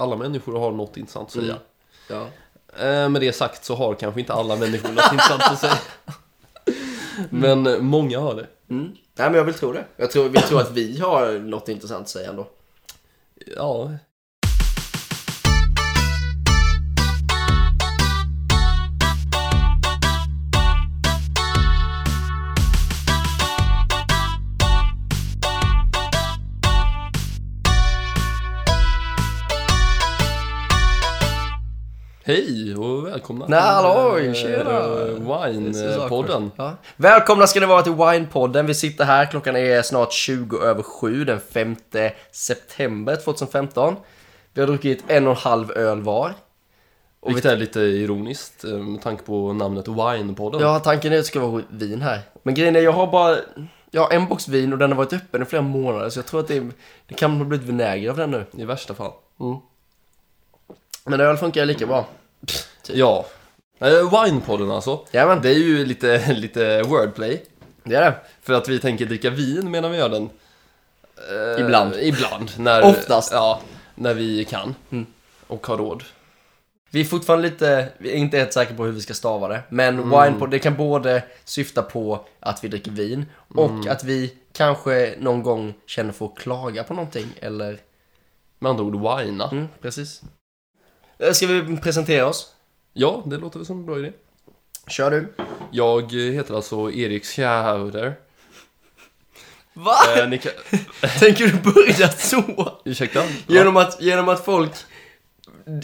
alla människor har något intressant att säga. Ja. Eh, med det sagt så har kanske inte alla människor något intressant att säga. Men eh, många har det. Mm. Nej men jag vill tro det. Jag tror, vill tro att vi har något intressant att säga ändå. Ja. Hej och välkomna Nej, halloj, eh, tjena. Wine-podden. Ja. Välkomna ska ni vara till Winepodden. Vi sitter här, klockan är snart 20 över 7 den 5 september 2015. Vi har druckit en och en halv öl var. Och Vilket är lite ironiskt eh, med tanke på namnet Wine-podden. Ja, tanken är att det ska vara vin här. Men grejen är, jag har bara... Jag har en box vin och den har varit öppen i flera månader så jag tror att det, det kan ha blivit vinäger av den nu. I värsta fall. Men öl funkar lika bra. Ja. Eh, Wine-podden alltså. Jajamän, Det är ju lite, lite wordplay. det är det. För att vi tänker dricka vin medan vi gör den. Eh, Ibland. Ibland. När, Oftast. Ja, när vi kan. Mm. Och har råd. Vi är fortfarande lite, vi är inte helt säkra på hur vi ska stava det. Men Mm. winepod, det kan både syfta på att vi dricker vin och Mm. att vi kanske någon gång känner för att klaga på någonting eller... Med andra ord, wina. Mm, precis. Eh, Ska vi presentera oss? Ja, det låter väl som en bra idé. Kör du. Jag heter alltså Erik Schauder. Va? Eh, kan... Tänker du börja så? Ursäkta? Genom att, genom att folk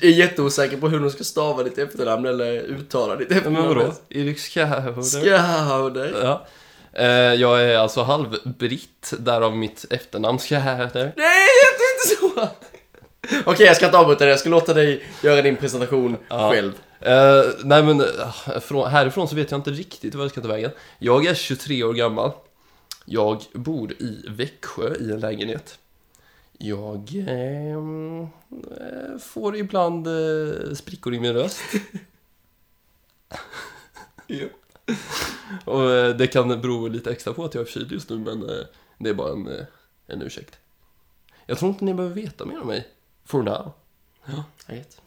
är jätteosäkra på hur de ska stava ditt efternamn eller uttala ditt efternamn. men vadå? Erik Schauder? Skauder. Ja. Eh, jag är alltså halvbritt, därav mitt efternamn Schauder. Nej, det är inte så! Okej, jag ska inte avbryta det. Jag ska låta dig göra din presentation Ja. själv. Eh, nej men eh, från, härifrån så vet jag inte riktigt vad jag ska ta vägen. Jag är 23 år gammal. Jag bor i Växjö i en lägenhet. Jag ehm, eh, får ibland eh, sprickor i min röst. Och eh, det kan bero lite extra på att jag är förkyld just nu men eh, det är bara en, en ursäkt. Jag tror inte ni behöver veta mer om mig. For now. Jag vet.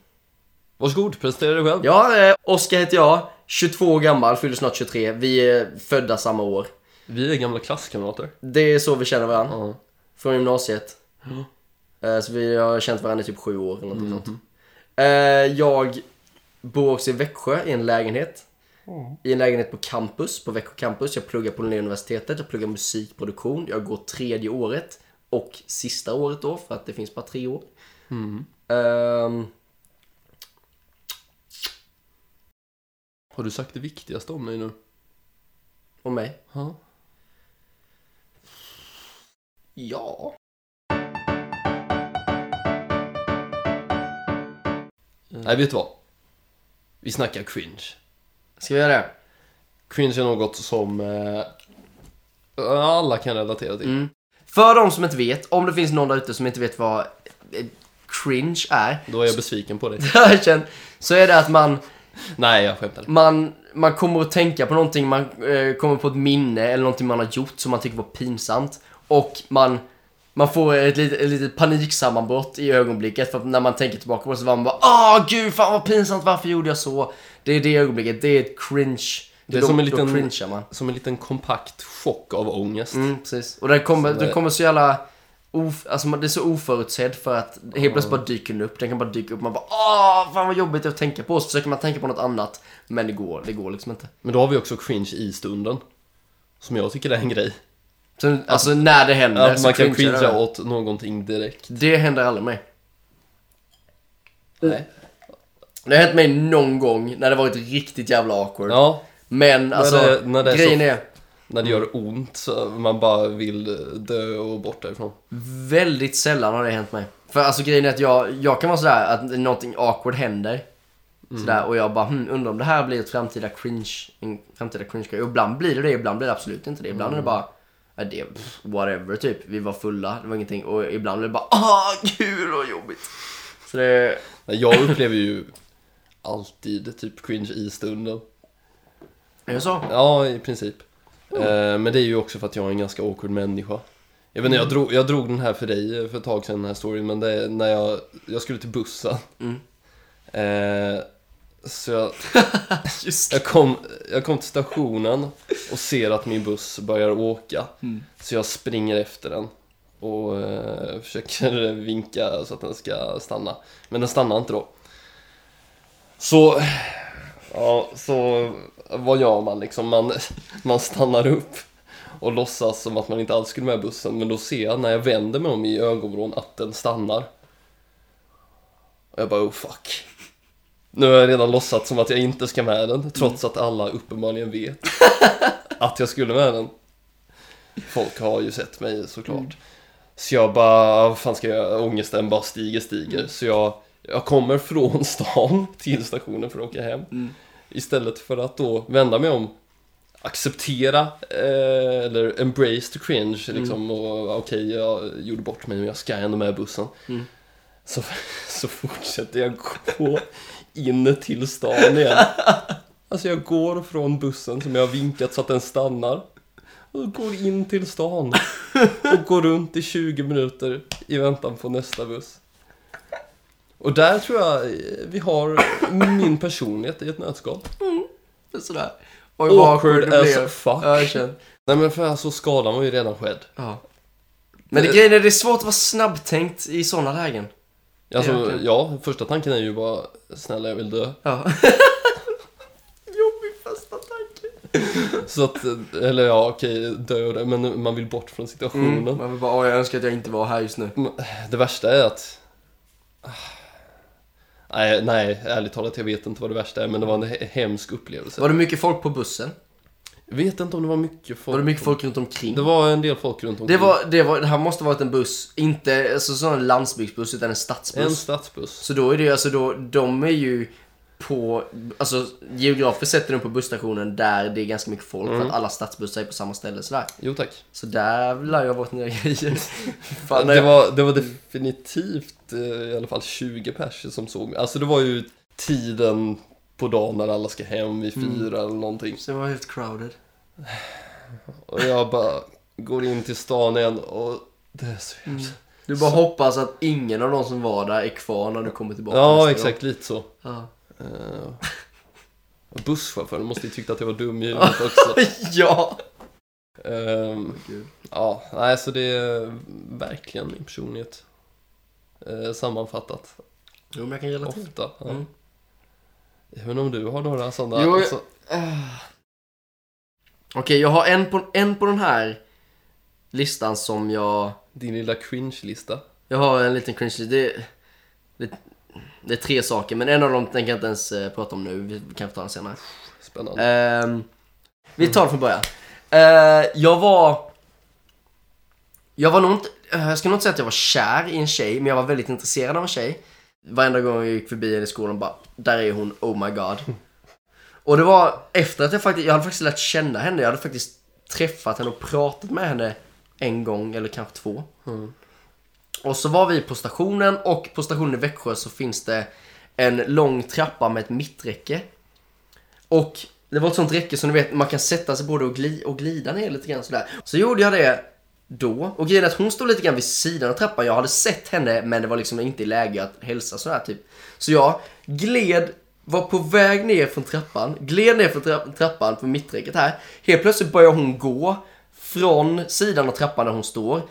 Varsågod, presentera dig själv. Ja, eh, Oskar heter jag. 22 år gammal, fyller snart 23. Vi är födda samma år. Vi är gamla klasskamrater. Det är så vi känner varandra. Ja. Från gymnasiet. Eh, Så vi har känt varandra i typ sju år eller någonting Mhm. sånt. Eh, Jag bor också i Växjö i en lägenhet. I en lägenhet på campus, på Växjö campus. Jag pluggar på Linnéuniversitetet, jag pluggar musikproduktion. Jag går tredje året och sista året då, för att det finns bara tre år. Ehm, Har du sagt det viktigaste om dig nu? och mig? Ja. Ja. Nej, vet du vad? Vi snackar cringe. Ska vi göra det? Cringe är något som eh, alla kan relatera till. Mm. För de som inte vet, om det finns någon där ute som inte vet vad eh, cringe är, Då är jag besviken på dig. så är det att man, Nej, jag skämtar. man, man kommer att tänka på någonting, man eh, kommer på ett minne eller någonting man har gjort som man tycker var pinsamt. Och man, man får ett litet, ett litet paniksammanbrott i ögonblicket för att när man tänker tillbaka på det så var man bara Åh gud, fan vad pinsamt, varför gjorde jag så? Det är det ögonblicket, det är ett cringe. Det är då, som en liten-. Som en liten kompakt chock av ångest. Mm, precis. Och den kommer, det- kommer så jävla... Of, alltså man- det är så oförutsedd för att helt plötsligt bara dyker den upp. Den kan bara dyka upp. Man bara åh, fan vad jobbigt att tänka på. Så försöker man tänka på något annat. Men det går, det går liksom inte. Men då har vi också cringe i stunden. Som jag tycker är en grej. Så, alltså när det händer Att man kan cringea det. åt någonting direkt. Det händer aldrig mig. Nej. Det har hänt mig någon gång när det varit riktigt jävla awkward. Ja, Men alltså, det- när det är grejen så- är... när det gör ont så man bara vill dö och bort därifrån. Väldigt sällan har det hänt mig. För alltså grejen är att jag, jag kan vara sådär att någonting awkward händer. Sådär, och jag bara hm, undrar om det här blir ett framtida cringe, en framtida cringe Och ibland blir det det, ibland blir det absolut inte det. Ibland är det bara, ja, det, pff, whatever typ. Vi var fulla, det var ingenting. Och ibland är det bara, ah gud vad jobbigt. Så det, Jag upplever ju alltid typ cringe i stunden. är det så? Ja, i princip. Eh, men det är ju också för att jag är en ganska awkward människa. Jag vet inte, jag drog, jag drog den här för dig för ett tag sedan, den här storyn, men det är när jag, jag skulle till bussen. Mm. Eh, så jag, jag, kom, jag kom till stationen och ser att min buss börjar åka. Mm. Så jag springer efter den och eh, försöker vinka så att den ska stanna. Men den stannar inte då. Så, ja, så vad gör man liksom? Man, man stannar upp och låtsas som att man inte alls skulle med bussen. Men då ser jag när jag vänder mig om i ögonvrån att den stannar. Och jag bara oh fuck. Nu har jag redan låtsats som att jag inte ska med den trots att alla uppenbarligen vet att jag skulle med den. Folk har ju sett mig såklart. Så jag bara, vad fan ska jag göra? Ångesten bara stiger, stiger. Så jag, jag kommer från stan till stationen för att åka hem. Mm. Istället för att då vända mig om, acceptera eh, eller embrace the cringe liksom. Och okej, jag gjorde bort mig men jag ska ändå med bussen. Mm. Så, så fortsätter jag gå in till stan igen. Alltså jag går från bussen som jag har vinkat så att den stannar. Och går in till stan. Och går runt i 20 minuter i väntan på nästa buss. Och där tror jag vi har min personlighet i ett nötskal. Sådär. Oj, Awkward as blev. fuck. Ja, jag känner. Nej men för alltså skadan var ju redan skedd. Ja. Men det, grejen är, det är svårt att vara snabbtänkt i sådana lägen. Alltså, Egentligen. ja, första tanken är ju bara snälla jag vill dö. Ja. Jobbig första tanke. Så att, eller ja okej, dö och det, men man vill bort från situationen. Mm. Man vill bara, jag önskar att jag inte var här just nu. Det värsta är att... Nej, nej, ärligt talat, jag vet inte vad det värsta är, men det var en he- hemsk upplevelse. Var det mycket folk på bussen? Vet inte om det var mycket folk. Var det mycket folk runt omkring? Det var en del folk runt omkring. Det, var, det, var, det här måste varit en buss, inte alltså, sån en landsbygdsbuss utan en stadsbuss. en stadsbuss. Så då är det ju, alltså då, de är ju på, alltså geografiskt sett är de på busstationen där det är ganska mycket folk Mm. för att alla stadsbussar är på samma ställe sådär. Jo tack. Så där lär jag bort nya grejer. Fan, det, jag- var, det var definitivt eh, i alla fall 20 pers som såg mig. Alltså det var ju tiden på dagen när alla ska hem vid Mm. fyra eller någonting. Så det var helt crowded. Och jag bara går in till stan igen och det är så jävla... Du bara hoppas att ingen av de som var där är kvar när du kommer tillbaka Ja, exakt lite så. Ja. Uh, busschauffören måste ju tyckt att jag var dum i huvudet också. ja! Ehm, Gud. ja, nej så det är verkligen min personlighet. Eh, sammanfattat. Jo, men jag kan relatera. Ofta. Ja. Mm. Jag vet inte om du har några sådana. Jo, jag- alltså, Okej, jag har en på, en på den här listan som jag... din lilla cringe-lista. Jag har en liten cringe det, det, det är tre saker, men en av dem tänker jag inte ens eh, prata om nu. Vi kan få ta den senare. Spännande. Ehm, vi tar det från början. Eh, jag var... Jag var nog inte... Jag ska nog inte säga att jag var kär i en tjej, men jag var väldigt intresserad av en tjej. Varenda gång jag gick förbi henne i skolan bara, där är hon, oh my god. Och det var efter att jag faktiskt, jag hade faktiskt lärt känna henne, jag hade faktiskt träffat henne och pratat med henne en gång eller kanske två. Mm. Och så var vi på stationen och på stationen i Växjö så finns det en lång trappa med ett mitträcke. Och det var ett sånt räcke som du vet, man kan sätta sig både och, gli, och glida ner lite grann sådär. Så gjorde jag det då. Och grejen är att hon stod lite grann vid sidan av trappan. Jag hade sett henne men det var liksom inte i läge att hälsa sådär typ. Så jag gled, var på väg ner från trappan, gled ner från tra- trappan på mitträcket här. Helt plötsligt börjar hon gå från sidan av trappan där hon står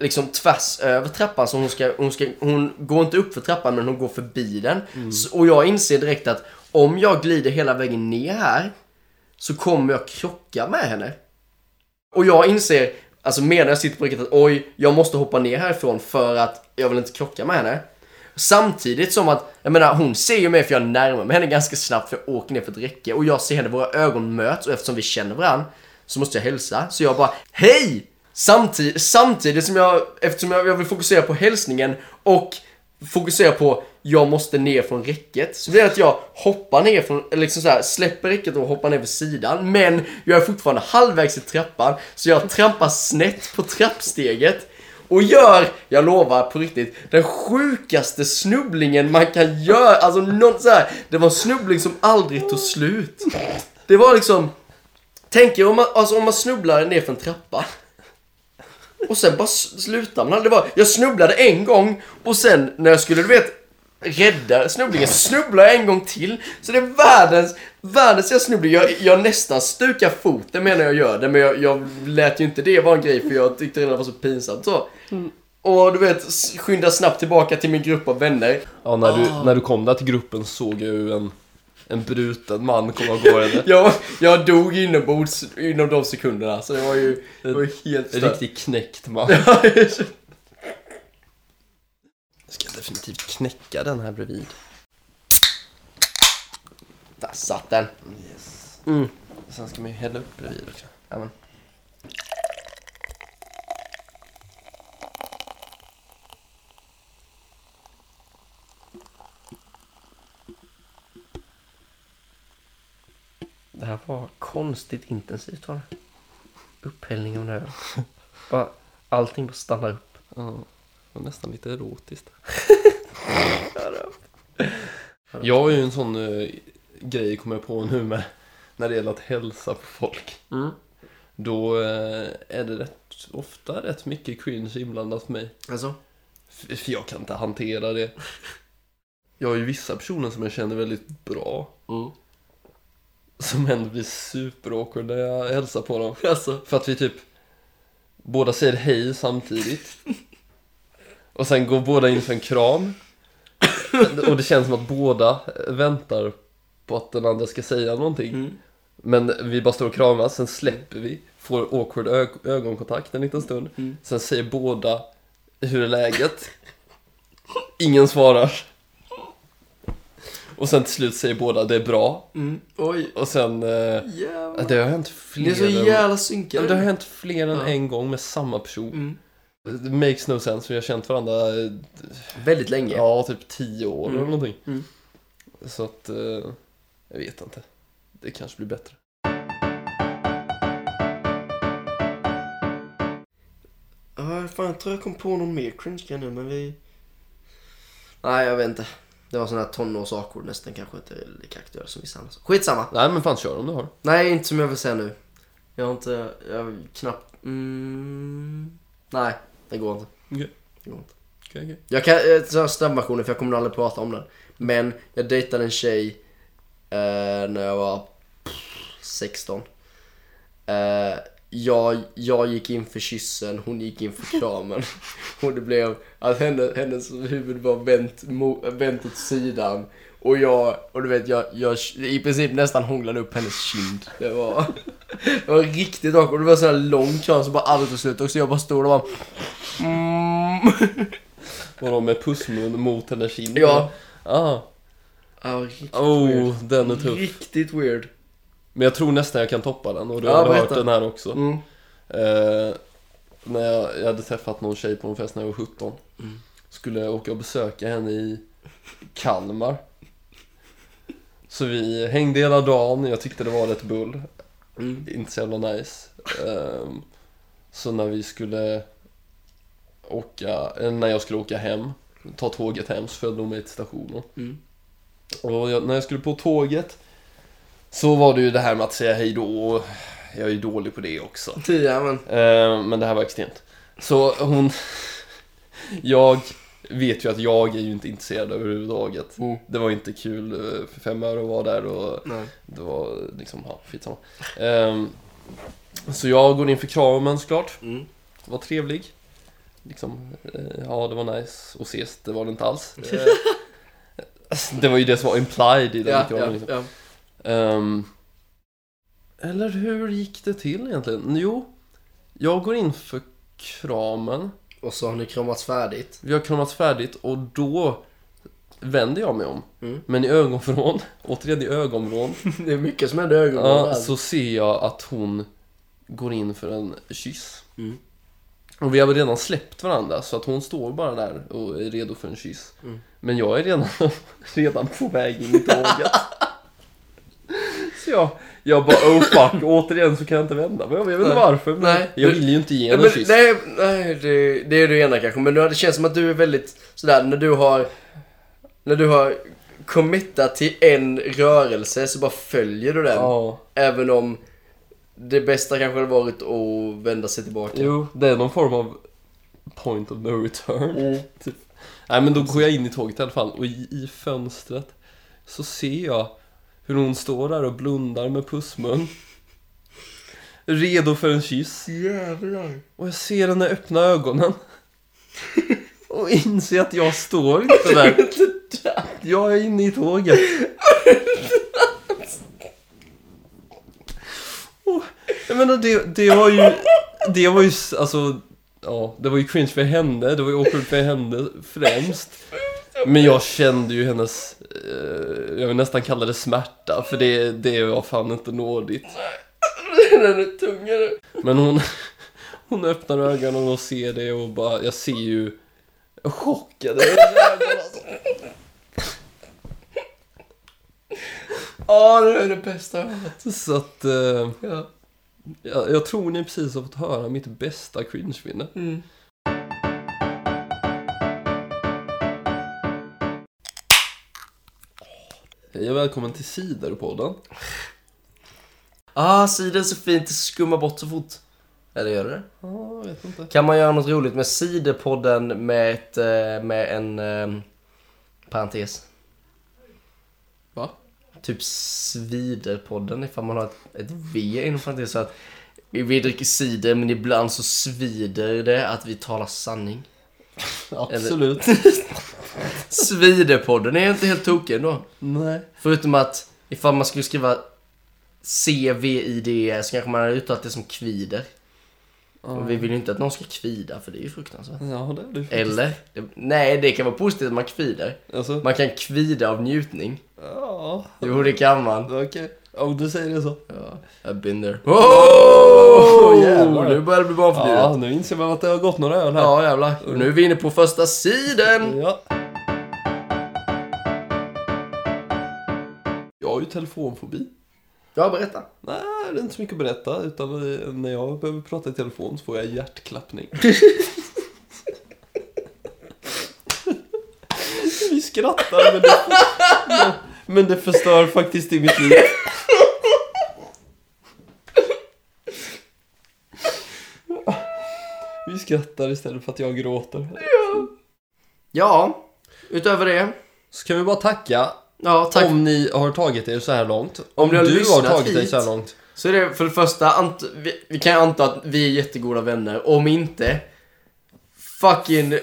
liksom tvärs över trappan så hon ska, hon ska, hon går inte upp för trappan men hon går förbi den. Så, och jag inser direkt att om jag glider hela vägen ner här så kommer jag krocka med henne. Och jag inser, alltså medan jag sitter på räcket att oj, jag måste hoppa ner härifrån för att jag vill inte krocka med henne. Samtidigt som att, jag menar hon ser ju mig för jag närmar mig henne ganska snabbt för jag åker ner för ett räcke och jag ser henne, våra ögon möts och eftersom vi känner varandra så måste jag hälsa. Så jag bara, hej! Samtidigt, samtidigt som jag, eftersom jag, jag vill fokusera på hälsningen och fokusera på jag måste ner från räcket. Så blir det att jag hoppar ner från, eller liksom så här, släpper räcket och hoppar ner vid sidan. Men jag är fortfarande halvvägs i trappan. Så jag trampar snett på trappsteget. Och gör, jag lovar på riktigt, den sjukaste snubblingen man kan göra. Alltså någon så här, det var en snubbling som aldrig tog slut. Det var liksom, tänk er om man, alltså om man snubblar ner för en trappa. Och sen bara slutade man. Det var, jag snubblade en gång och sen när jag skulle, du vet, rädda snubblingen snubblade jag en gång till. Så det är världens, världens jävla snubbling. Jag, jag nästan stukar foten medan jag gör det. Men jag, jag lät ju inte det vara en grej för jag tyckte redan det var så pinsamt så. Och du vet, skynda snabbt tillbaka till min grupp av vänner. Ja, när du, Ah. när du kom där till gruppen såg jag ju en, en bruten man komma gående. Jag, jag dog inombords inom de sekunderna. Så det var ju, det var ju helt En stört. riktigt knäckt man. Ja, Jag ska definitivt knäcka den här bredvid. Där satt den. Yes. Mm. Sen ska man ju hälla upp bredvid också. Jajamän. Var konstigt intensivt var det. Upphällning av en öl. Bara, allting bara stannar upp. Ja, det var nästan lite erotiskt. Jag har ju en sån eh, grej kommer jag på nu med när det gäller att hälsa på folk. Mm. Då eh, är det rätt ofta rätt mycket cringe inblandat för mig. Alltså? F- För jag kan inte hantera det. Jag har ju vissa personer som jag känner väldigt bra. Mm. Som ändå blir super awkward när jag hälsar på dem. Alltså? För att vi typ båda säger hej samtidigt. Och sen går båda in för en kram. Och det känns som att båda väntar på att den andra ska säga någonting. Mm. Men vi bara står och kramas, sen släpper vi. Får awkward ögonkontakt en liten stund. Mm. Sen säger båda hur är läget? Ingen svarar. Och sen till slut säger båda det är bra. Mm. Oj. Och sen... Eh, Jävlar. det har hänt fler Ni är så jävla synkade. det har hänt fler än Ja. en gång med samma person. Mm. Det makes no sense, vi har känt varandra eh, Väldigt länge. ja, typ tio år Mm. eller någonting. Mm. Så att, eh, jag vet inte. Det kanske blir bättre. Ja, fan jag tror jag kom på någon mer cringe nu men vi... Nej jag vet inte. Det var sån här tonårsawkward nästan kanske inte är lika aktuell som vissa andra. Skitsamma. Nej men fan kör om du har. Nej inte som jag vill säga nu. Jag har inte, jag har knappt... Mm, nej, det går inte. Okej. Det går inte. Okej, okej. Jag kan, jag tar snabbversionen för jag kommer aldrig prata om den. Men jag dejtade en tjej eh, när jag var pff, 16. Eh, jag, jag gick in för kyssen, hon gick in för kramen. Och det blev att henne, hennes huvud var vänt, mo, vänt åt sidan. Och jag, och du vet, jag, jag i princip nästan hånglade upp hennes kind. Det var, det var riktigt awkward. Det var en sån här lång kram som bara aldrig tog slut. Och så jag bara stod och bara... Mm. Vadå med pussmun mot hennes kind? Ja. Ah. Ja, riktigt Oh, weird. den är tuff. Riktigt weird. Men jag tror nästan jag kan toppa den och du Ja, har hört den här också. Mm. Eh, när jag, jag hade träffat någon tjej på en fest när jag var 17. Mm. Skulle jag åka och besöka henne i Kalmar. Så vi hängde hela dagen, jag tyckte det var rätt bull. Mm. Inte så jävla nice. Ehm, så när vi skulle åka, eller när jag skulle åka hem, ta tåget hem så följde hon mig till stationen. Mm. Och jag, när jag skulle på tåget så var det ju det här med att säga hej då. och Jag är ju dålig på det också. Ja, men. Eh, men det här var extremt. Så hon... jag vet ju att jag är ju inte intresserad överhuvudtaget. Mm. Det var inte kul eh, för fem öre att vara där och Nej. det var liksom, ja, skitsamma. Um, så jag går in för kramen såklart. Mm. Var trevlig. Liksom, eh, ja det var nice att ses, det var det inte alls. Eh, det var ju det som var implied i den Ja, kramen. ja, Liksom. ja. Ehm, eller hur gick det till egentligen? Jo, jag går in för kramen. Och så har ni kramats färdigt. Vi har kramats färdigt och då vänder jag mig om. Mm. Men i ögonvrån, återigen i ögonvrån, Det är mycket som händer i ögonen. ja, så ser jag att hon går in för en kyss. Mm. Och vi har väl redan släppt varandra så att hon står bara där och är redo för en kyss. Mm. Men jag är redan, redan på väg in i tåget. Så jag, jag bara oh fuck, återigen så kan jag inte vända mig. Jag vet inte varför men Nej. jag vill ju inte ge henne en kyss. nej, nej det, det är det ena kanske. Men det känns som att du är väldigt sådär när du har när du har committat till en rörelse så bara följer du den. Ja, Även om det bästa kanske hade varit att vända sig tillbaka. Jo, det är någon form av point of no return. Mm. Typ. Nej men då går jag in i tåget i alla fall och i, i fönstret så ser jag hur hon står där och blundar med pussmun. Redo för en kyss. Jävlar. Och jag ser henne öppna ögonen. Och inser att jag står inte där. Jag är inne i tåget. Och, jag menar det, det var ju, det var ju alltså, ja, det var ju cringe för henne, det var ju awkward för henne främst. Men jag kände ju hennes, eh, jag vill nästan kalla det smärta, för det, det var fan inte nådigt. Den är tung är du. Men hon, hon öppnar ögonen och ser det och bara, jag ser ju alltså. Ja, det är det bästa jag hört. Så att, eh, Ja. jag, jag tror ni precis har fått höra mitt bästa cringe-minne. Mm. Hej och välkommen till Ciderpodden. Ah, sidan är så fint, det skummar bort så fort. Eller gör det det? Ja, jag vet inte. Kan man göra något roligt med Ciderpodden med, ett, eh, med en eh, parentes? Va? Typ Sviderpodden ifall man har ett, ett V inom parentes. Så att vi dricker cider men ibland så svider det att vi talar sanning. Absolut. Sviderpodden är inte helt tokig ändå. Nej. Förutom att ifall man skulle skriva C-V-I-D-E så kanske man hade uttalat det som kvider. Och vi vill ju inte att någon ska kvida för det är ju fruktansvärt. Ja, det är det. Eller? Det, nej, det kan vara positivt att man kvider. Alltså, Man kan kvida av njutning. ja. Jo, det kan man. Okej. Om du säger det så. Ja, I've been there. Oh, jävlar. Nu börjar det bli barnförbjudet. Ja, nu inser man att det har gått några öl här. ja jävlar. Och nu är vi inne på första sidan. Ja. Telefonfobi. Ja, berätta. Nej, det är inte så mycket att berätta. Utan när jag behöver prata i telefon så får jag hjärtklappning. Vi skrattar men det, men det förstör faktiskt i mitt liv. Vi skrattar istället för att jag gråter. Ja, utöver det. Så kan vi bara tacka Ja, tack. om ni har tagit er så här långt. Om har du har tagit dig så här långt. Så är det för det första, ant- vi, vi kan anta att vi är jättegoda vänner. Om inte, fucking...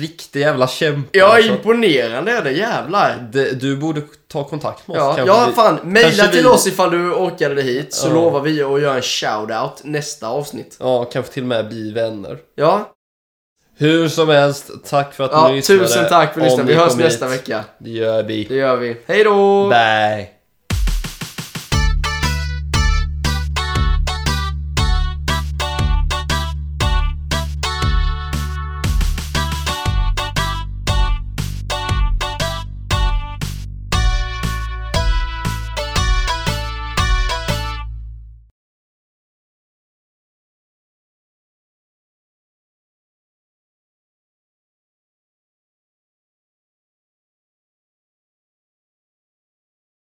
Riktig jävla kämpe. Ja, alltså. imponerande är det, jävlar. Det, du borde ta kontakt med oss. Ja, kanske ja vi- fan. Mejla till vi- oss ifall du orkade det hit, så Ja. lovar vi att göra en shout-out nästa avsnitt. Ja, kanske till och med bli vänner. Ja, Hur som helst, tack för att ja ni lyssnade. tusen tack för att ni lyssnade. Vi hörs nästa vecka. Det gör vi. Det gör vi. Hej då! Bye.